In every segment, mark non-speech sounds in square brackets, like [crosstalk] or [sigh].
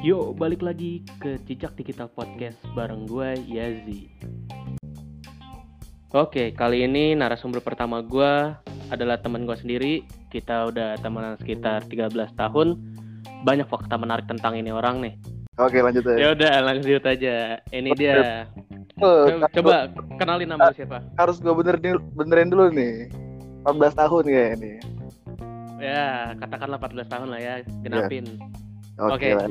Yuk, balik lagi ke Cicak Digital Podcast bareng gue, Yazi. Oke, kali ini narasumber pertama gue adalah teman gue sendiri. Kita udah temenan sekitar 13 tahun. Banyak fakta menarik tentang ini orang nih. Oke lanjut aja. Ya udah, lanjut aja. Ini dia. Oh, Coba, kenalin nama lu siapa? harus gue benerin benerin dulu nih. 14 tahun kayak ini. Ya, katakanlah 14 tahun lah ya, genapin. Oke Oke. lah.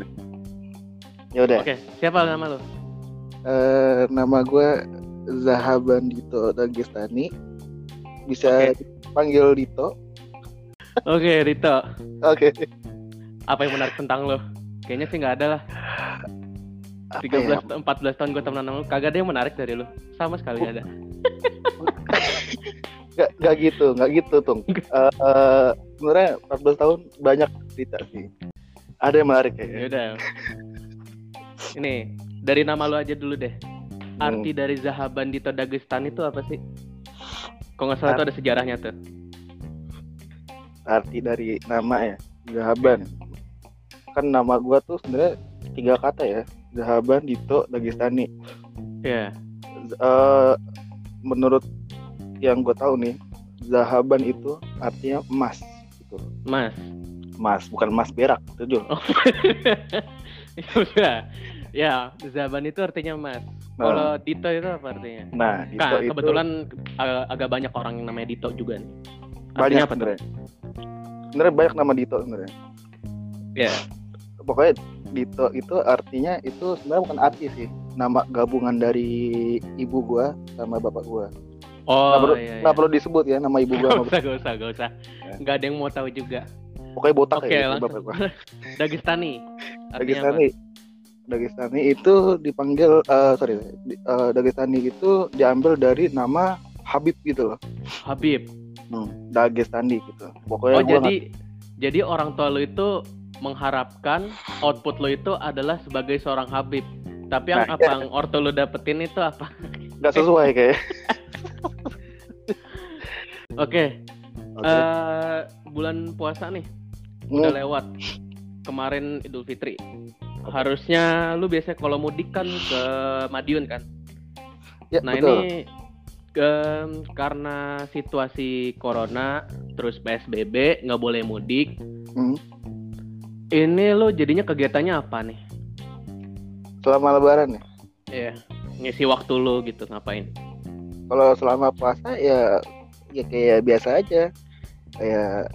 Ya udah. Oke, siapa nama lu? Eh, nama gue Zahaban Dito Dagestani. Bisa panggil Dito. Oke, Rito. Oke. Apa yang menarik tentang lo? Kayaknya sih nggak ada lah. Ya? 13 14 tahun gue temenan sama lu, kagak ada yang menarik dari lu. Sama sekali nggak ada. Gak, gak gitu, gak gitu Tung. Eh, eh, sebenarnya 14 tahun banyak cerita sih. Ada yang menarik Ya kayaknya. udah. Ini dari nama lu aja dulu deh. Hmm. Arti dari Zahaban Dito Dagestan itu apa sih? Kok nggak salah itu ada sejarahnya tuh. Arti dari nama ya, Zahaban. Kan nama gua tuh sebenarnya tiga kata ya. Zahaban Dito Dagestani. Ya. eh menurut yang gue tahu nih zahaban itu artinya emas gitu Mas. emas bukan emas berak itu Oh. [laughs] Ya udah. Ya, Zahaban itu artinya mas. nah, Kalau Dito itu apa artinya? nah Dito Nah, itu kebetulan ag- agak banyak orang yang namanya Dito juga nih. banyak Artinya apa tuh? sebenarnya sebenarnya banyak nama Dito sebenarnya Ya. pokoknya Dito itu artinya itu sebenarnya bukan arti sih nama gabungan dari ibu gua sama bapak gua Oh, nggak perlu iya, iya. perlu disebut ya nama ibu gua Gak usah, gak usah, gak usah. Ya. Nggak ada yang mau tahu juga. pokoknya botak Oke, ya itu langsung. [laughs] Dagestani. Dagestani Dagestani itu dipanggil eh, sorry eh, Dagestani itu diambil dari nama Habib gitu loh? Habib. hmm, Dagestani gitu pokoknya Oh, jadi jadi orang tua lo itu mengharapkan output lo itu adalah sebagai seorang Habib. Tapi yang Nah, apa yang orto lo dapetin itu apa? nggak sesuai kayak [laughs] Oke, Oke. eh, bulan puasa nih udah Hmm, lewat. Kemarin Idul Fitri. Harusnya lu biasanya kalau mudik kan ke Madiun kan? ya, Nah betul. ini em, karena situasi corona terus PSBB nggak boleh mudik. Hmm. Ini lo jadinya kegiatannya apa nih? selama lebaran ya Iya, ngisi waktu lo gitu ngapain? kalau selama puasa ya ya kayak biasa aja kayak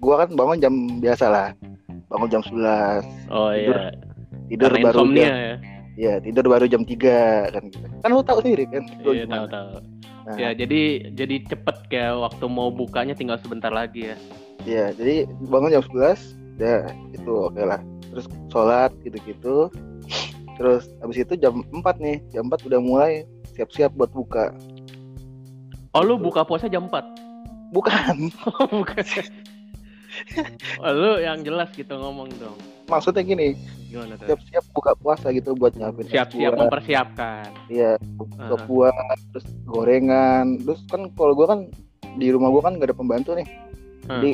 gua kan bangun jam biasa lah bangun jam 11 Oh Tidur iya, tidur karena baru insomnia jam ya. ya tidur baru jam 3 kan gitu kan lu tahu sendiri kan Iya tahu tahu. Nah, Ya jadi jadi cepet kayak waktu mau bukanya tinggal sebentar lagi ya. Iya, jadi bangun jam 11, ya itu oke lah. Terus sholat gitu-gitu. Terus habis itu jam 4 nih, jam 4 udah mulai siap-siap buat buka. Oh lu buka puasa jam 4? Bukan, [laughs] Oh bukan. Oh, lu yang jelas gitu ngomong dong. maksudnya gini, siap-siap buka puasa gitu buat nyiapin Siap-siap mempersiapkan. Iya, buka Heeh. buah, terus gorengan. Terus kan kalau gua kan di rumah gua kan gak ada pembantu nih. Hmm. Jadi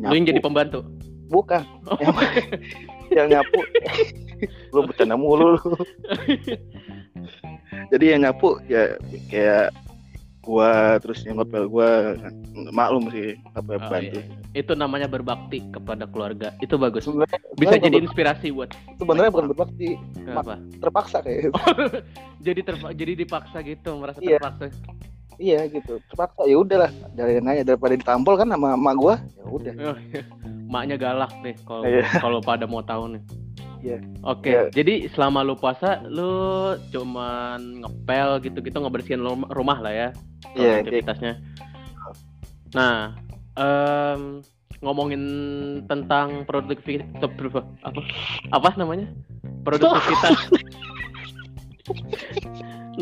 Lu yang jadi pembantu. bukan Oh. yang, yang nyapu. lu bercanda mulu lu. [laughs] Jadi yang nyapu ya kayak gua terus yang ngepel gua maklum sih apa Oh, bantu. iya. Itu namanya berbakti kepada keluarga. Itu bagus. Sebenarnya Bisa sebenarnya jadi inspirasi buat sebenarnya bukan berbakti, apa? terpaksa kayak [laughs] jadi terpa- jadi dipaksa gitu, merasa Iya. terpaksa. iya gitu. Terpaksa ya udahlah, jalanin aja daripada ditampol kan sama emak gua. Ya udah. Oh, iya. Maknya galak nih kalau Iya. kalau pada mau tahu nih. Iya. Oke, Iya. jadi selama lu puasa lu cuman ngepel gitu-gitu ngebersihin rum- rumah lah ya. Iya, kayak aktivitasnya. Nah, em, ngomongin tentang produktivitas apa apa namanya? Produktivitas. [laughs]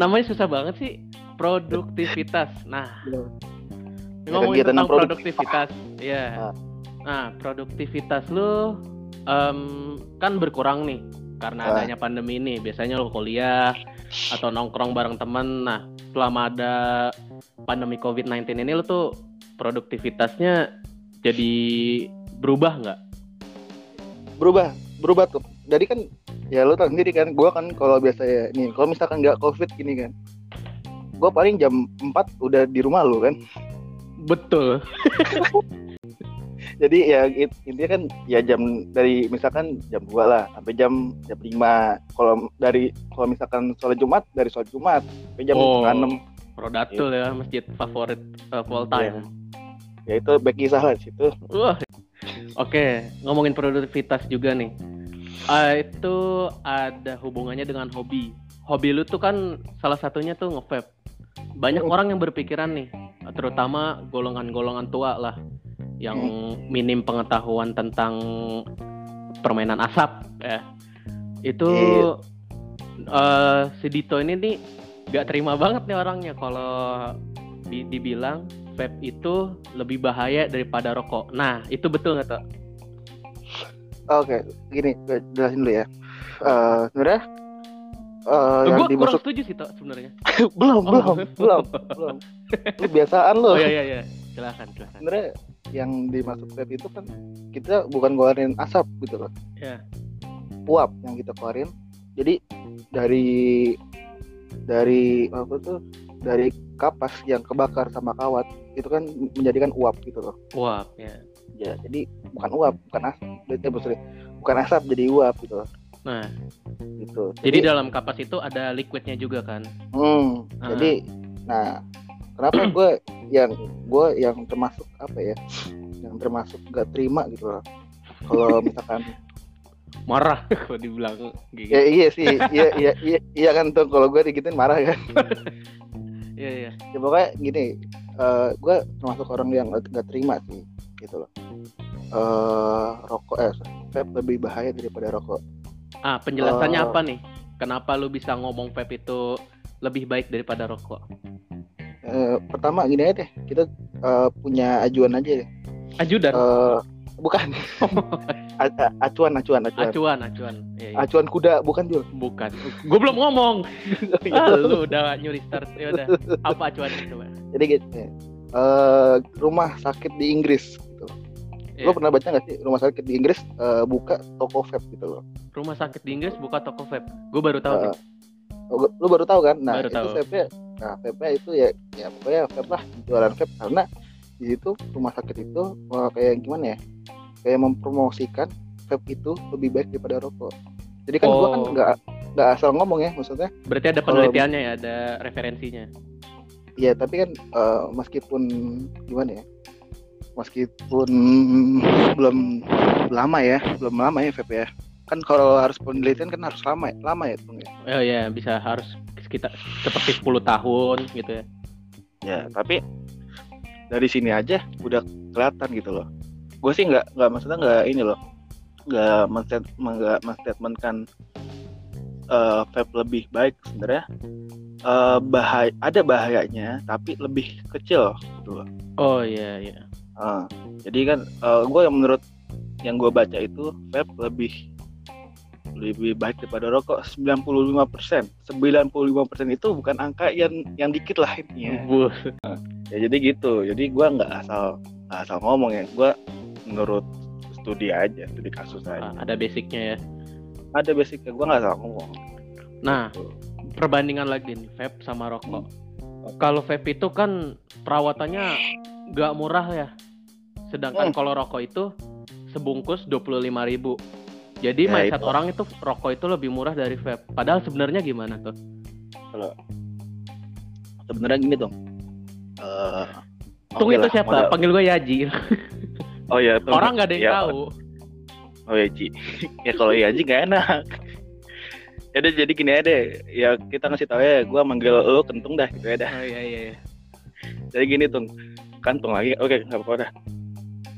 namanya susah banget sih. Produktivitas. Nah, Iya. ngomongin tentang produktivitas. Iya. Ah. Nah, produktivitas lu em, kan berkurang nih karena Ah. adanya pandemi ini. Biasanya lu kuliah atau nongkrong bareng temen. Nah, selama ada pandemi COVID-19 ini lu tuh produktivitasnya jadi berubah nggak? berubah berubah tuh jadi kan ya lu tau sendiri kan gua kan kalau biasa ya nih kalau misalkan nggak covid gini kan gua paling jam 4 udah di rumah lu kan Betul. [laughs] jadi ya it- intinya kan ya jam dari misalkan jam 2 lah sampai jam jam 5 kalau dari kalau misalkan sholat Jumat dari sholat Jumat sampai jam Oh. setengah 6 Rodatul ya masjid favorit of all time. ya itu back kisah lah situ Wah. Oke, ngomongin produktivitas juga nih. Ah, itu ada hubungannya dengan hobi. Hobi lu tuh kan salah satunya tuh nge-vape. Banyak orang yang berpikiran nih, terutama golongan-golongan tua lah yang minim pengetahuan tentang permainan asap ya. Itu eh, si Dito ini nih gak terima banget nih orangnya kalau di- dibilang vape itu lebih bahaya daripada rokok. Nah, itu betul nggak tuh? oke gini gue jelasin dulu ya Eh sebenarnya eh, yang gue kurang dimaksud setuju sih sebenarnya. [laughs] belum belum Oh. belum belum lu biasaan lu Oh iya iya iya. Silakan silakan. sebenarnya yang dimaksud vape itu kan kita bukan ngeluarin asap gitu loh Ya. uap yang kita keluarin jadi dari dari apa tuh dari kapas yang kebakar sama kawat itu kan menjadikan uap gitu loh Wah, ya. ya jadi bukan uap bukan asap eh, maksudnya bukan asap jadi uap gitu loh Nah, gitu jadi dalam kapas itu ada liquidnya juga kan? Hmm, Ah. jadi nah kenapa [clears throat] gue yang gue yang termasuk apa ya yang termasuk gak terima gitu loh kalau [laughs] misalkan Marah kalau dibilang gitu. ya iya sih iya iya iya, iya kan tuh kalau gue digituin marah kan Iya iya. ya pokoknya gini eh gue termasuk orang yang gak, terima sih gitu loh eh rokok eh vape lebih bahaya daripada rokok Ah, penjelasannya Eh. apa nih? Kenapa lu bisa ngomong vape itu lebih baik daripada rokok? Eh, pertama gini aja deh kita eh, punya ajuan aja deh Ajudan. Eh, bukan [laughs] acuan acuan acuan acuan, acuan. Iya, iya. acuan kuda bukan Jul Bukan. Gue belum ngomong. [laughs] Ah, lu udah nyuri start. Ya udah. Apa acuan coba? jadi gitu ya. Eh, rumah sakit di Inggris gitu. Iya. Lo pernah baca nggak sih rumah sakit di Inggris eh, buka toko vape gitu loh. Rumah sakit di Inggris buka toko vape. Gue baru tahu. Nih. lo, baru tahu kan? Nah Baru itu tahu. vape nah vape itu ya ya pokoknya vape lah jualan vape karena di situ rumah sakit itu kayak gimana ya? Kayak mempromosikan vape itu lebih baik daripada rokok. Jadi kan gua kan Oh. nggak nggak asal ngomong ya maksudnya. Berarti ada kalau- penelitiannya ya, ada referensinya. Iya tapi kan eh, meskipun gimana ya? Meskipun belum lama ya, belum lama ya vape ya. Kan kalau harus penelitian kan harus lama ya, lama ya Bung ya. Oh ya, bisa harus sekitar seperti 10 tahun gitu ya. Ya, tapi dari sini aja udah kelihatan gitu loh. Gue sih nggak nggak maksudnya nggak ini loh, nggak menstat nggak menstatementkan eh vape lebih baik sebenarnya. Eh bahaya ada bahayanya, tapi lebih kecil gitu loh. Oh iya iya. Ah, jadi kan gue yang menurut yang gue baca itu vape lebih lebih baik daripada rokok 95%. 95% itu bukan angka yang yang dikit lah intinya. Ya jadi gitu. Jadi gue nggak asal nggak asal ngomong ya. Gue menurut studi aja, studi kasus aja. Ah, ada basicnya ya. Ada basicnya gue nggak asal ngomong. Nah, Gitu. perbandingan lagi nih vape sama rokok. Kalau vape itu kan perawatannya nggak murah ya. Sedangkan Hmm. kalau rokok itu sebungkus 25.000. Jadi Ya, mindset itu. orang itu rokok itu lebih murah dari vape. Padahal sebenarnya gimana tuh? sebenarnya gini dong. Eh, Tung itu lah, siapa? modal- Panggil gue Yaji. Oh ya, Tung. Orang nggak ada yang Ya, tahu. Oh ya Ji. [laughs] ya kalau ya Ji nggak enak. [laughs] Ya udah jadi gini aja deh. Ya kita ngasih tahu ya, gue manggil lo kentung dah gitu ya dah. Oh iya iya. iya. Jadi gini tung, kantung lagi. Oke nggak apa-apa dah.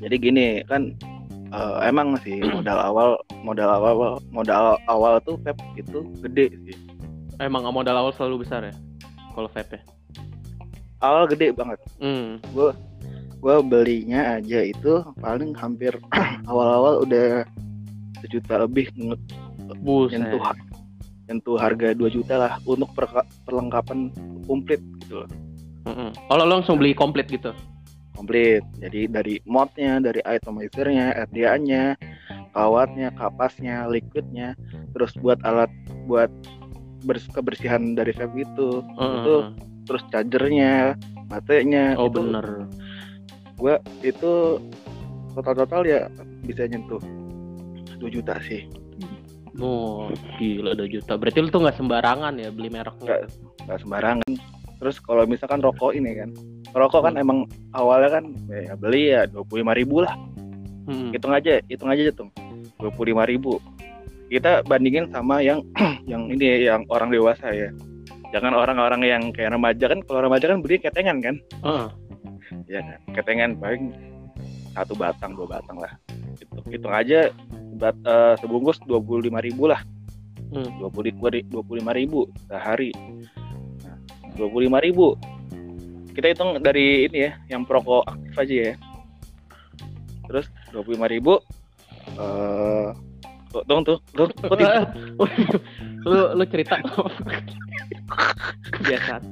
Jadi gini kan eh, emang sih [clears throat] modal awal modal awal modal awal tuh vape itu gede sih. Emang modal awal selalu besar ya? Kalau vape ya? Awal gede banget. Hmm. Gue belinya aja itu paling hampir [clears throat] awal-awal udah sejuta lebih Buset. nyentuh nyentuh harga 2 juta lah untuk perlengkapan komplit gitu loh. Mm-mm. Oh lo langsung beli komplit gitu? Komplit. Jadi dari modnya, dari itemizernya, RDA-nya, kawatnya, kapasnya, liquidnya, terus buat alat buat bers kebersihan dari vape itu, itu terus chargernya, baterainya. Oh itu bener. Gua itu total-total ya bisa nyentuh 2 juta sih. Oh gila 2 juta. Berarti lu tuh nggak sembarangan ya beli mereknya. Nggak. Nggak sembarangan. Terus kalau misalkan rokok ini kan, rokok kan Hmm. emang awalnya kan ya beli ya 25.000 ribu lah. Hmm. hitung aja hitung aja tuh dua puluh lima ribu kita bandingin sama yang [clears throat] yang ini yang orang dewasa ya jangan orang-orang yang kayak remaja kan kalau remaja kan beli ketengan kan Heeh. ya kan ketengan paling satu batang dua batang lah hitung, hitung aja bat, eh, sebungkus dua puluh lima ribu lah Hmm. dua puluh dua puluh lima ribu sehari Nah, dua puluh lima ribu kita hitung dari ini ya yang perokok aktif aja ya. Terus dua puluh lima ribu. Eh tuh tuh tuh, tuh. lu lu cerita. Kebiasaan.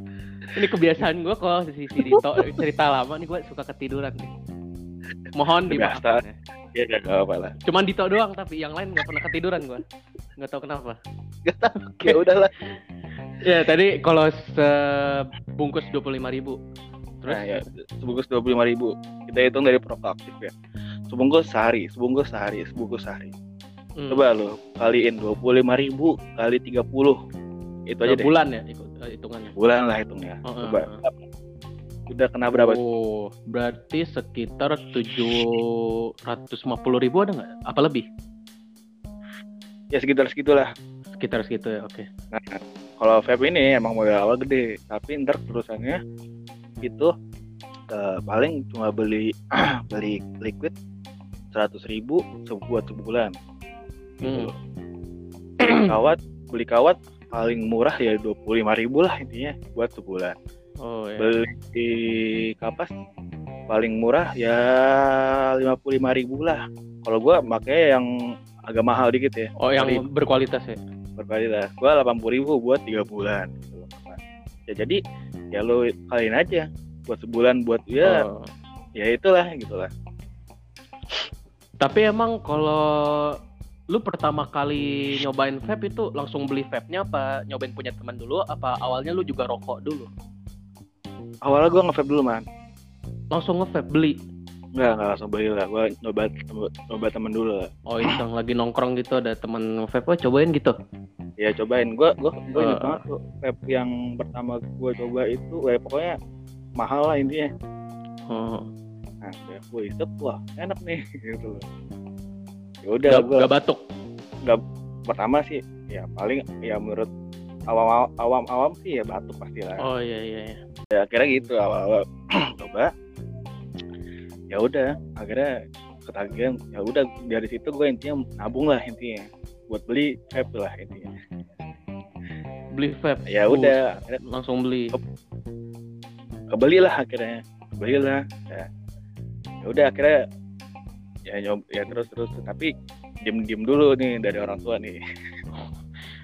Ini kebiasaan gue kalau si si Dito. Cerita lama nih gue suka ketiduran nih. Mohon Biasa. dimaafkan ya. ya gak apa lah. Cuman Dito doang tapi yang lain nggak pernah ketiduran gue nggak tahu kenapa. Ya udahlah ya tadi kalau sebungkus dua puluh lima ribu. Terus? Nah, ya sebungkus dua puluh lima ribu. Kita hitung dari perokok aktif ya. Sebungkus sehari sebungkus sehari sebungkus sehari. Hmm, coba lo kaliin dua puluh lima ribu kali tiga puluh. Itu aja deh. Bulan ya eh, hitungannya? Bulan lah hitungnya. Oh, coba. eh, udah kena berapa? Oh, berarti sekitar tujuh ratus lima puluh ribu ada nggak? Apa lebih? ya sekitar segitulah. Sekitar segitu ya, oke. nah kalau vape ini emang modal awal gede tapi ntar terusannya itu eh, paling cuma beli [clears throat] beli liquid seratus ribu buat sebulan gitu Hmm. beli kawat beli kawat paling murah ya dua puluh lima ribu lah intinya buat sebulan Oh ya. beli kapas paling murah ya lima puluh lima ribu lah kalau gua makanya yang agak mahal dikit ya Oh, yang berkualitas ya. Berkualitas gua delapan puluh ribu buat tiga bulan gitu loh. ya jadi ya lo kalian aja buat sebulan buat ya Oh. ya itulah gitulah Tapi emang kalau lu pertama kali nyobain vape itu langsung beli vape-nya apa nyobain punya teman dulu apa awalnya lu juga rokok dulu? awalnya gua nge dulu man Langsung nge-vape beli. Nggak nggak langsung beli lah gua nyoba nyoba temen dulu lah Oh, iseng lagi nongkrong gitu ada teman vape, oh cobain gitu. ya cobain gua gua gua inget Uh. banget tuh vape yang pertama gua coba itu ya pokoknya mahal lah intinya Oh. nah ya gua isep wah enak nih [laughs] gitu loh ya udah Gak, gua gak batuk. pertama sih ya paling ya menurut awam awam awam sih ya batuk pasti lah Oh iya iya iya. ya akhirnya gitu awal awal [clears throat] coba ya udah akhirnya ketagihan ya udah dari situ gue intinya nabung lah intinya buat beli vape lah intinya Beli vape. ya Uh, udah akhirnya langsung beli. kebeli lah akhirnya kebeli lah ya, ya udah akhirnya ya nyob ya terus terus tapi diem diem dulu nih dari orang tua nih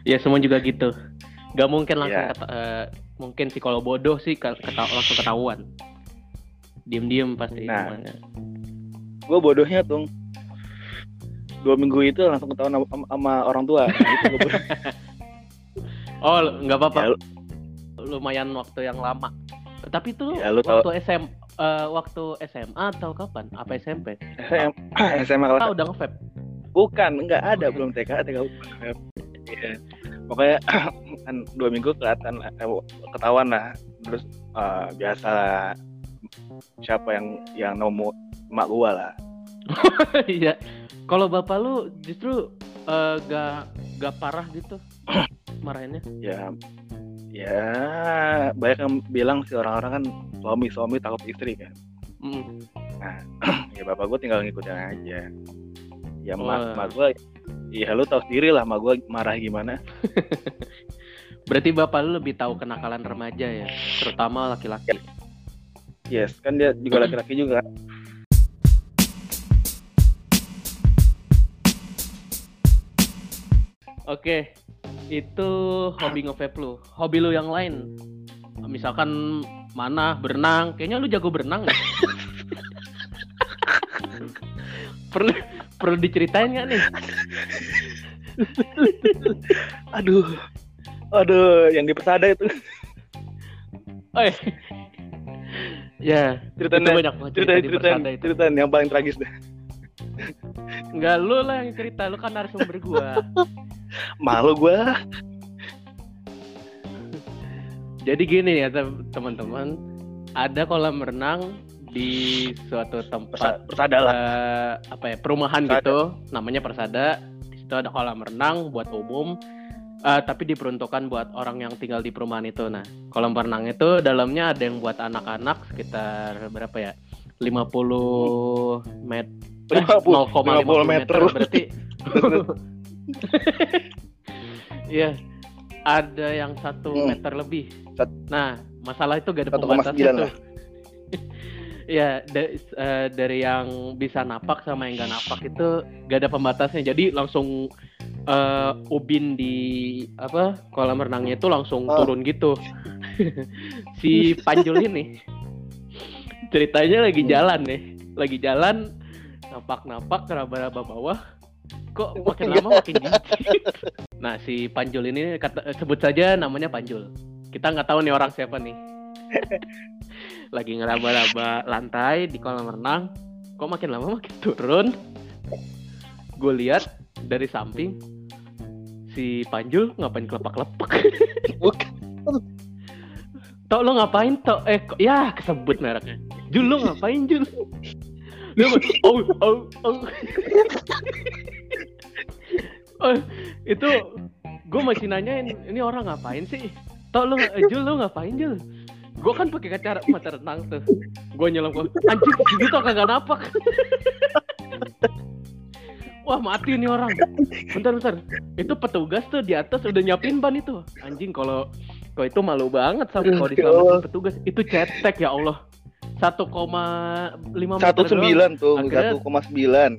Ya semua juga gitu. Gak mungkin langsung Iya. keta- eh, mungkin sih kalau bodoh sih keta- langsung ketahuan. Diem-diem pasti. Nah. gue bodohnya tuh dua minggu itu langsung ketahuan sama, sama orang tua nah. [laughs] Oh nggak apa-apa. Ya, lu- Lumayan waktu yang lama. Tapi itu Ya, waktu SM eh, waktu SMA atau kapan? Apa SMP? SM, SMA kelas Ah udah nge-vape. bukan nggak ada belum TK TK Iya. pokoknya [clears throat] kan dua minggu kelihatan eh, ketahuan lah terus eh, biasa lah siapa yang yang nomo emak gua lah [laughs] Iya. Kalau bapak lu justru eh, gak gak parah gitu [coughs] marahinnya. ya ya banyak yang bilang sih orang-orang kan suami suami takut istri kan Mm. [coughs] ya bapak gua tinggal ngikutin aja ya emak Wah. emak gua ya lu tahu sendiri lah emak gua marah gimana [laughs] Berarti bapak lu lebih tahu kenakalan remaja ya, terutama laki-laki. Yes kan dia juga laki-laki juga Oke, itu hobi nge-vape lu. Hobi lu yang lain, misalkan mana berenang, kayaknya lu jago berenang ya? [laughs] perlu perlu diceritain nggak nih? Aduh. Aduh, yang di Persada itu. Oh. Ya, Ceritain itu banyak banget cerita Persada itu. ceritain yang paling tragis deh. Enggak lu lah yang cerita, lu kan narasumber gua. [laughs] Malu gua. Jadi gini ya tem- teman-teman, ada kolam renang di suatu tempat Persada lah. eh, apa ya perumahan Persada. gitu, namanya Persada. Di situ ada kolam renang buat umum, eh, tapi diperuntukkan buat orang yang tinggal di perumahan itu. Nah, kolam renang itu dalamnya ada yang buat anak-anak sekitar berapa ya? 50 meter. 50, 0,50 meter. berarti. [laughs] Iya. Ada yang satu Hmm. meter lebih. Nah, masalah itu gak ada 1,9 pembatasnya lah. Iya, da- eh, dari yang bisa napak sama yang gak napak itu gak ada pembatasnya. Jadi langsung eh, ubin di apa kolam renangnya itu langsung Oh. turun gitu. [laughs] si Panjul ini ceritanya lagi jalan nih, lagi jalan napak-napak raba-raba bawah. Kok makin lama [laughs] makin dikit. Nah, si Panjul ini kata, sebut saja namanya Panjul. Kita nggak tahu nih orang siapa nih. [laughs] Lagi ngeraba-raba lantai di kolam renang. Kok makin lama makin turun. Gue lihat dari samping si Panjul ngapain kelepak-kelepak. Bukan. [laughs] Tok lo ngapain tok? Eh kok ya kesebut mereknya. Jul lo ngapain Jul? Dia oh oh oh. [laughs] oh itu gue masih nanyain ini orang ngapain sih? Tok lo Jul lo ngapain Jul? Gue kan pakai kaca mata renang tuh. Gue nyelam gue anjing gitu kagak napak. [laughs] Wah mati nih orang. Bentar bentar. Itu petugas tuh di atas udah nyiapin ban itu. Anjing kalau kalau itu malu banget sama kalau diselamatin petugas. Itu cetek ya Allah. 1,5 meter Satu doang. sembilan tuh, satu koma sembilan.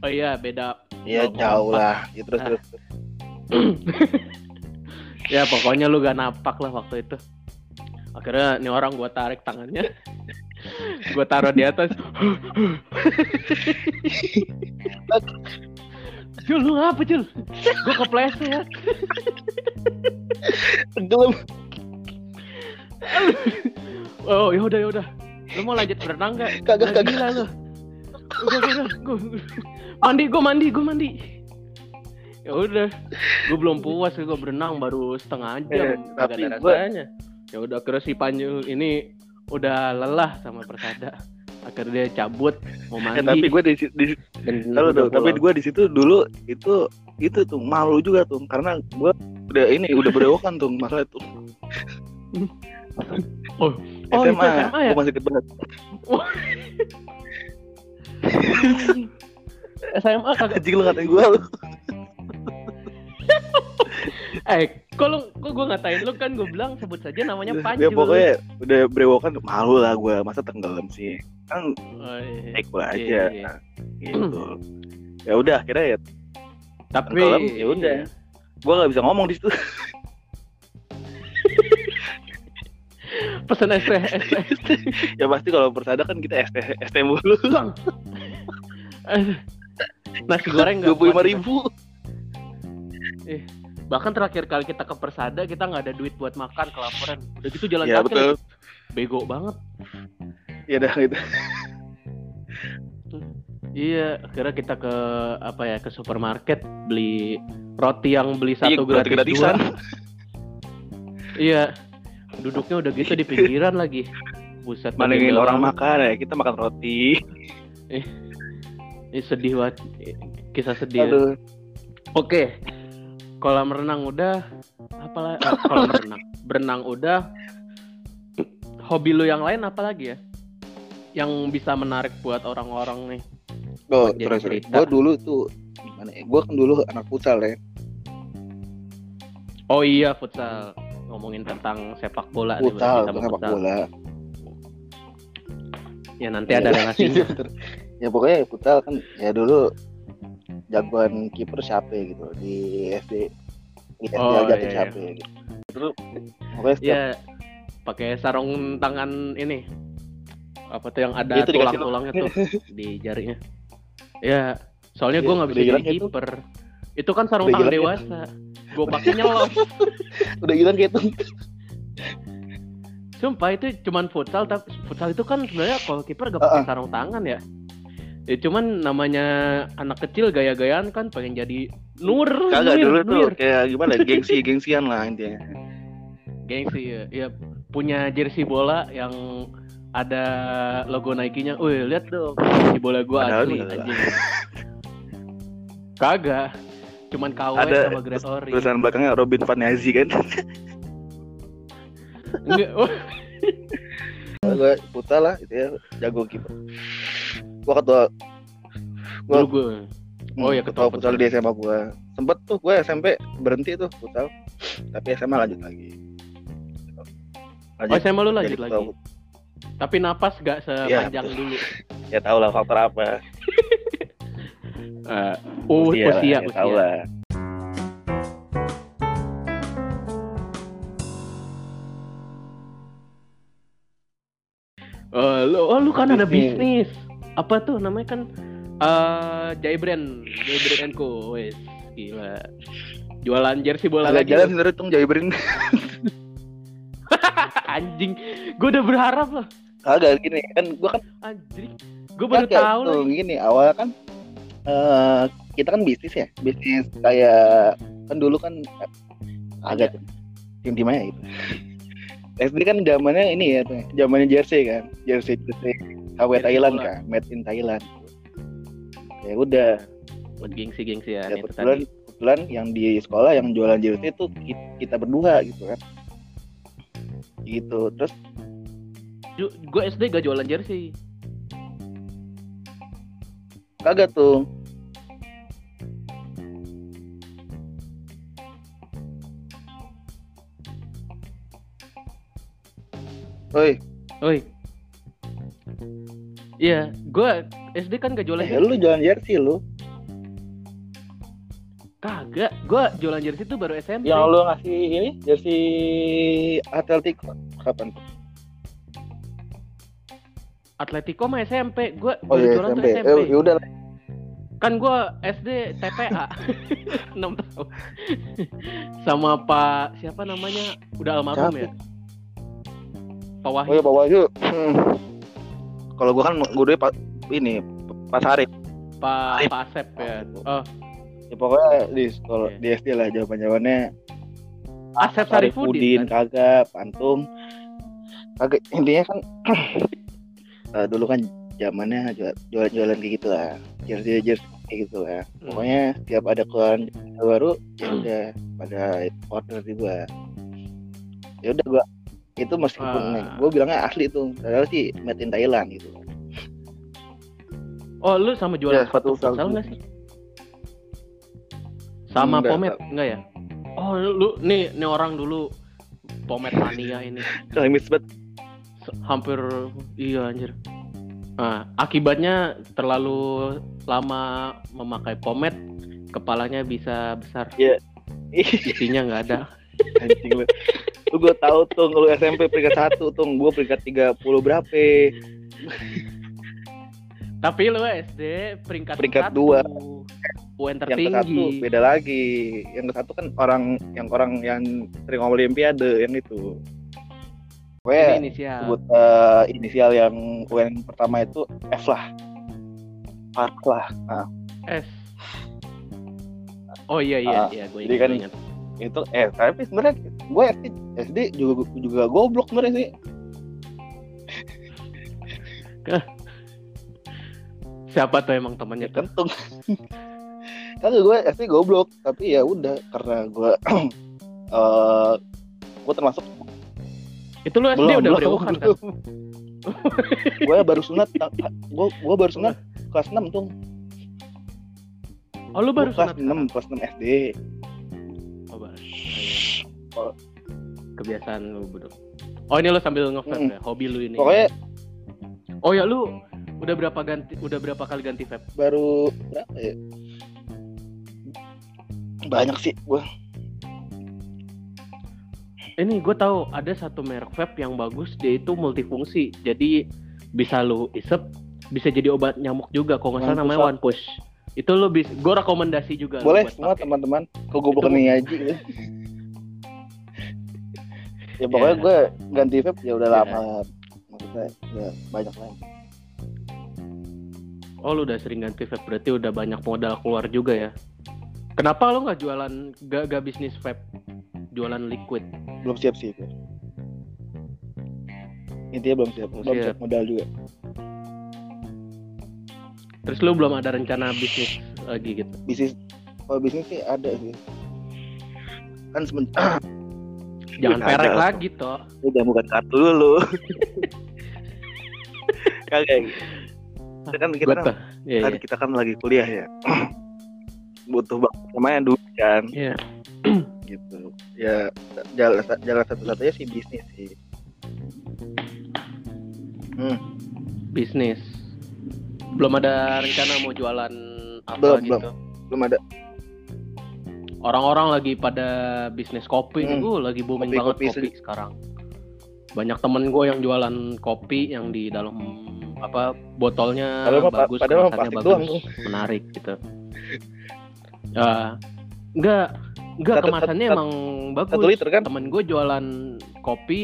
Oh iya beda. Ya 0,4. jauh lah. Ya, terus Ah. terus. [clears throat] Ya pokoknya lu gak napak lah waktu itu. Akhirnya nih orang gua tarik tangannya. [laughs] gua taruh di atas. Jul lu ngapa Jul? Gua kepleset. Tenggelam. Oh ya udah ya udah. Lu mau lanjut berenang gak? Kagak, kagak. Gila lu. Udah udah, udah. Gua, mandi gua mandi gua mandi. Ya udah. Gua belum puas gua berenang baru setengah jam. Eh, tapi ada rasanya. Ya udah akhirnya si Panjul ini udah lelah sama Persada. Akhirnya dia cabut mau Eh, mandi. tapi gue di, di tuh, tapi gue di situ dulu itu itu tuh malu juga tuh karena gue udah ini udah berewokan tuh masalah itu Oh, oh itu SMA ya? gue masih kecil banget [laughs] SMA kagak lu ngatain gue lu eh kok lu kok gue ngatain lu kan gue bilang sebut saja namanya ya Panjul. pokoknya udah berewokan malu lah gue masa tenggelam sih? Kan Oh, iya. naik gue aja. Iya, iya. gitu. Ya udah akhirnya ya tapi tenggelam ya udah. Gue nggak bisa ngomong di situ. Pesen ST ST ya pasti kalau persada kan kita ST ST mulu. Eh, [laughs] nasi goreng nggak dua puluh lima ribu bahkan terakhir kali kita ke Persada kita nggak ada duit buat makan kelaparan. Udah gitu jalan ya kaki betul. lagi. bego banget. Ya udah gitu. Iya akhirnya kita ke apa ya ke supermarket beli roti yang beli Iya, satu berarti gratis gratisan. dua iya. Duduknya udah gitu di pinggiran lagi. Buset malingin orang makan ya kita makan roti. Ih, sedih banget. Kisah sedih ya. aduh. Oke, kolam renang udah, apalah eh, kolam renang, berenang udah. Hobi lu yang lain apa lagi ya? Yang bisa menarik buat orang-orang nih. Oh, terus. Gue dulu tuh gimana ya? Gue kan dulu anak futsal ya. Oh iya futsal, ngomongin tentang sepak bola Futsal, sepak futsal. bola. Ya nanti ada [laughs] relasinya. ya pokoknya futsal kan ya dulu jagoan kiper siapa ya gitu di SD di SD Oh, aja iya, iya. siapa ya gitu. Terus pokoknya setiap ya pakai sarung tangan ini. apa tuh yang ada tulang-tulangnya tuh [laughs] di jarinya. Ya, soalnya Iya, gue nggak bisa jadi hilang itu. kiper. Itu kan sarung Udah tangan itu. dewasa. Gue pakai nyelos. [laughs] Udah hilang gitu. Sumpah itu cuman futsal tapi futsal itu kan sebenarnya kalau kiper gak pakai sarung tangan ya. Ya cuman namanya anak kecil gaya-gayaan kan pengen jadi nur. Kagak nur, dulu tuh nur. kayak gimana [laughs] gengsi gengsian lah intinya. Gengsi ya. ya punya jersey bola yang ada logo Nike-nya. Wih, lihat dong. Jersey bola gua asli anjing. Kagak. Cuman KW Ada sama Great Ori. Tulisan belakangnya Robin Van Persie kan. Enggak. [laughs] Gue putar lah itu ya jago kiper. Gua ketua dulu gue. Oh, hmm, ya, ketua futsal futsal. di SMA gua. Sempet tuh gue SMP berhenti tuh futsal. Tapi SMA lanjut lagi. Oh, SMA lu lanjut jadi ketua lagi. Tapi napas gak sepanjang betul. dulu. [laughs] Ya tau lah faktor apa. [laughs] Eh, uh, usia, lah, usia, ya, tahu lah. Oh, lu, oh, lu kan ada Bisnis. Apa tuh namanya kan eh Jaybrand, Jaybrand Co. Wes, gila. Jualan jersey bola Agak lagi. jalan sebenernya tuh Jayberin. Anjing. Gue udah berharap loh. Agak gini kan gua kan Anjing. Gue baru Kagak, tahu tuh, lagi. gini awal kan eh kita kan bisnis ya bisnis kayak kan dulu kan agak tim timnya itu SD kan zamannya ini ya tuh, zamannya jersey kan jersey jersey KW Jersey Thailand bola. kan made in Thailand. Ya udah. Buat gengsi-gengsi ya, ya, kebetulan kebetulan yang di sekolah yang jualan jersey itu ki- kita berdua gitu kan. Gitu terus? Gue SD gak jualan jersey. kagak tuh. Oi, Oi. Iya, gue SD kan gak jualan eh, jersey. lu jualan jersey lu. Kagak, gue jualan jersey tuh baru SMP. Yang lu ngasih ini jersey Atletico kapan? Atletico mah SMP. Gue Oh iya jualan SMP. tuh SMP. Eh, yaudah lah. Kan gue SD TPA 6 tahun. Sama Pak siapa namanya? Udah almarhum ya? Pak Oh Wahyu. iya bawa yuk. Hmm. Kalau gua kan dulu pak ini Pak Arif. Pak Pak Asep ya. Oh, Ya pokoknya di sekolah Oke. di SD lah jawaban jawabannya Asep Sarifudin. kan? kagak, Pantung. Kagak intinya kan [clears throat] eh, dulu kan zamannya jual- jualan-jualan kayak gitu lah. Jersey jersey kayak gitu lah. Hmm. Pokoknya setiap ada keluaran baru ya udah pada order di gua. Ya udah gua itu meskipun Ah. gue bilangnya asli tuh padahal sih made in Thailand gitu Oh, lu sama Ya, jualan sepatu sepatu futsal nggak sih? Sama Enggak, Pomet enggak ya? Oh, lu nih nih orang dulu Pomet mania ini. klimis banget hampir iya anjir. Nah, akibatnya terlalu lama memakai pomade, kepalanya bisa besar. Ih, Isinya nggak ada. Anjing lu lu gue tahu tuh lu SMP peringkat satu tuh gue peringkat 30 berapa Tapi lu SD peringkat Peringkat dua. UN yang ke satu tertinggi. beda lagi yang ke satu kan orang yang orang yang sering olimpiade yang itu Ini gue inisial. sebut eh, inisial yang UN pertama itu F lah F lah nah, S. Oh iya iya Ah, iya gue jadi ingat, kan ingat. Itu eh tapi sebenarnya gue SD, SD juga juga goblok sebenarnya sih. [laughs] Siapa tuh emang temannya kentung. Kan gue SD goblok. Tapi ya udah karena gue [clears throat] eh gue termasuk Itu lu SD udah berewokan kan? [laughs] [laughs] gue baru sunat gue gue baru sunat kelas 6 tuh Oh lu baru Gua kelas sunat 6 kelas 6 SD Oh, baru. Oh. Kebiasaan lu bodoh. Oh ini lu sambil nge-vape Mm. ya? Hobi lu ini. pokoknya Oh ya lu udah berapa ganti udah berapa kali ganti vape? baru berapa ya banyak sih gue Ini gue tahu ada satu merek vape yang bagus dia itu multifungsi. Jadi bisa lu isep bisa jadi obat nyamuk juga kalau nggak salah namanya one push itu lu bisa gue rekomendasi juga boleh semua teman-teman kok gue bukan aja [laughs] ya pokoknya Iya. gue ganti vape ya udah Iya. lama maksudnya ya banyak lagi oh lu udah sering ganti vape berarti udah banyak modal keluar juga ya kenapa lu nggak jualan gak, gak bisnis vape jualan liquid belum siap sih Vape. intinya belum siap Belum belum siap. siap modal juga terus lu belum ada rencana bisnis lagi gitu bisnis kalau bisnis sih ada sih kan semen [clears throat] jangan Ada. perek lah. lagi toh. Udah bukan kartu dulu. [laughs] Kagak Kita kan kita kan, iya kan kita kan lagi kuliah ya. [clears throat] Butuh banget namanya duit kan? Iya. [clears throat] Gitu. Ya jalan jalan satu-satunya sih bisnis sih. Hmm, bisnis. Belum ada rencana mau jualan apa Belum, gitu? belum ada orang-orang lagi pada bisnis kopi Hmm. uh lagi booming Kopi, banget kopi kopi, sekarang. Banyak temen gue yang jualan kopi yang di dalam apa botolnya Padahal pa- bagus padahal kemasannya plastik bagus doang menarik gitu. Ya enggak enggak Satu- kemasannya satu- emang bagus. satu liter kan? Temen gue jualan kopi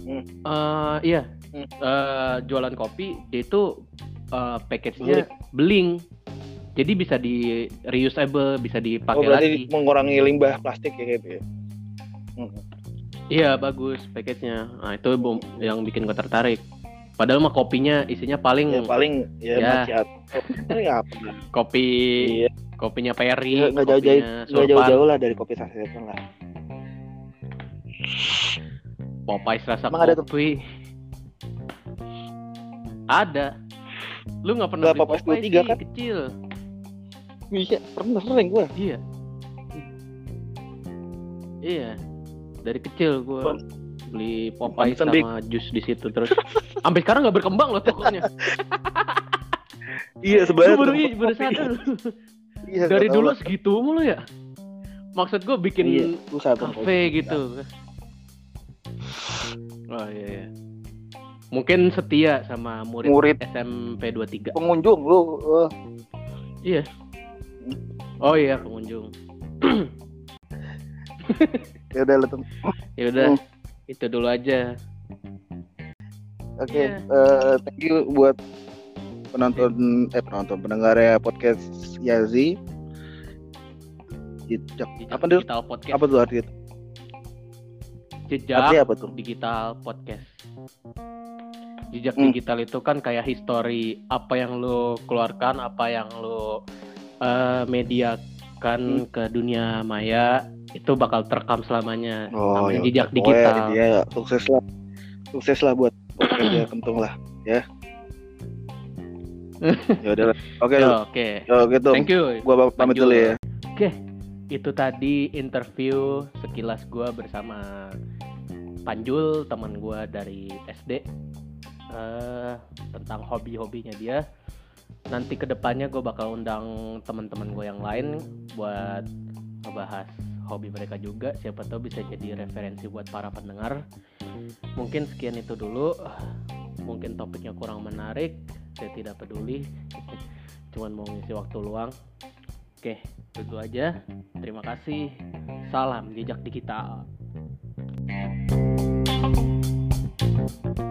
Hmm. eh, iya Hmm. Eh, jualan kopi dia itu eh, package-nya beling jadi bisa di reusable bisa oh dipakai berarti lagi. mengurangi limbah plastik ya gitu ya? Hmm. iya bagus package-nya. Nah itu bom- yang bikin gue tertarik. Padahal mah kopinya isinya paling ya paling ya, Ya. apa kopi iya. kopinya Perry nggak jauh-jauh kopinya nggak Sulpan, jauh-jauh lah dari kopi sasetan lah. Popeyes rasa Emang ada kopi. Ada. Lu nggak pernah Nggak, beli Popeyes Popeyes 23 sih, kan? kecil iya pernah sering gua. Iya. Iya. Dari kecil gue beli Popeyes Pantesan, Dik. sama jus di situ terus. Sampai sekarang nggak berkembang loh tokonya [laughs] iya sebenarnya baru tempat baru sadar. Iya, dari dulu lah. segitu mulu ya? Maksud gue bikin iya kafe gitu. Oh iya, iya. mungkin setia sama murid, murid. SMP 23 pengunjung lu eh, iya oh iya pengunjung [clears throat] ya udah lu tem- ya udah Hmm. itu dulu aja Oke, Iya. eh, thank you buat penonton eh penonton pendengar ya podcast Yazi. Jejak apa dulu? digital podcast Apa tuh artinya? jejak Artinya apa tuh? digital podcast jejak Hmm. digital itu kan kayak history apa yang lo keluarkan apa yang lo eh, mediakan Hmm. ke dunia maya itu bakal terekam selamanya Oh, namanya ya jejak digital Pokoknya Dia sukses lah. Sukses lah buat ya [clears throat] kentung lah ya. [laughs] ya udah. Oke, lu. oke Ya, oke thank you Gua pamit dulu ya. itu tadi interview sekilas gua bersama Panjul teman gua dari SD eh tentang hobi-hobinya dia nanti ke depannya gue bakal undang teman-teman gue yang lain buat ngebahas hobi mereka juga. Siapa tahu bisa jadi referensi buat para pendengar. Mungkin sekian itu dulu. Mungkin topiknya kurang menarik saya tidak peduli. [laughs] Cuman mau ngisi waktu luang. Oke itu aja. Terima kasih. Salam jejak digital thank you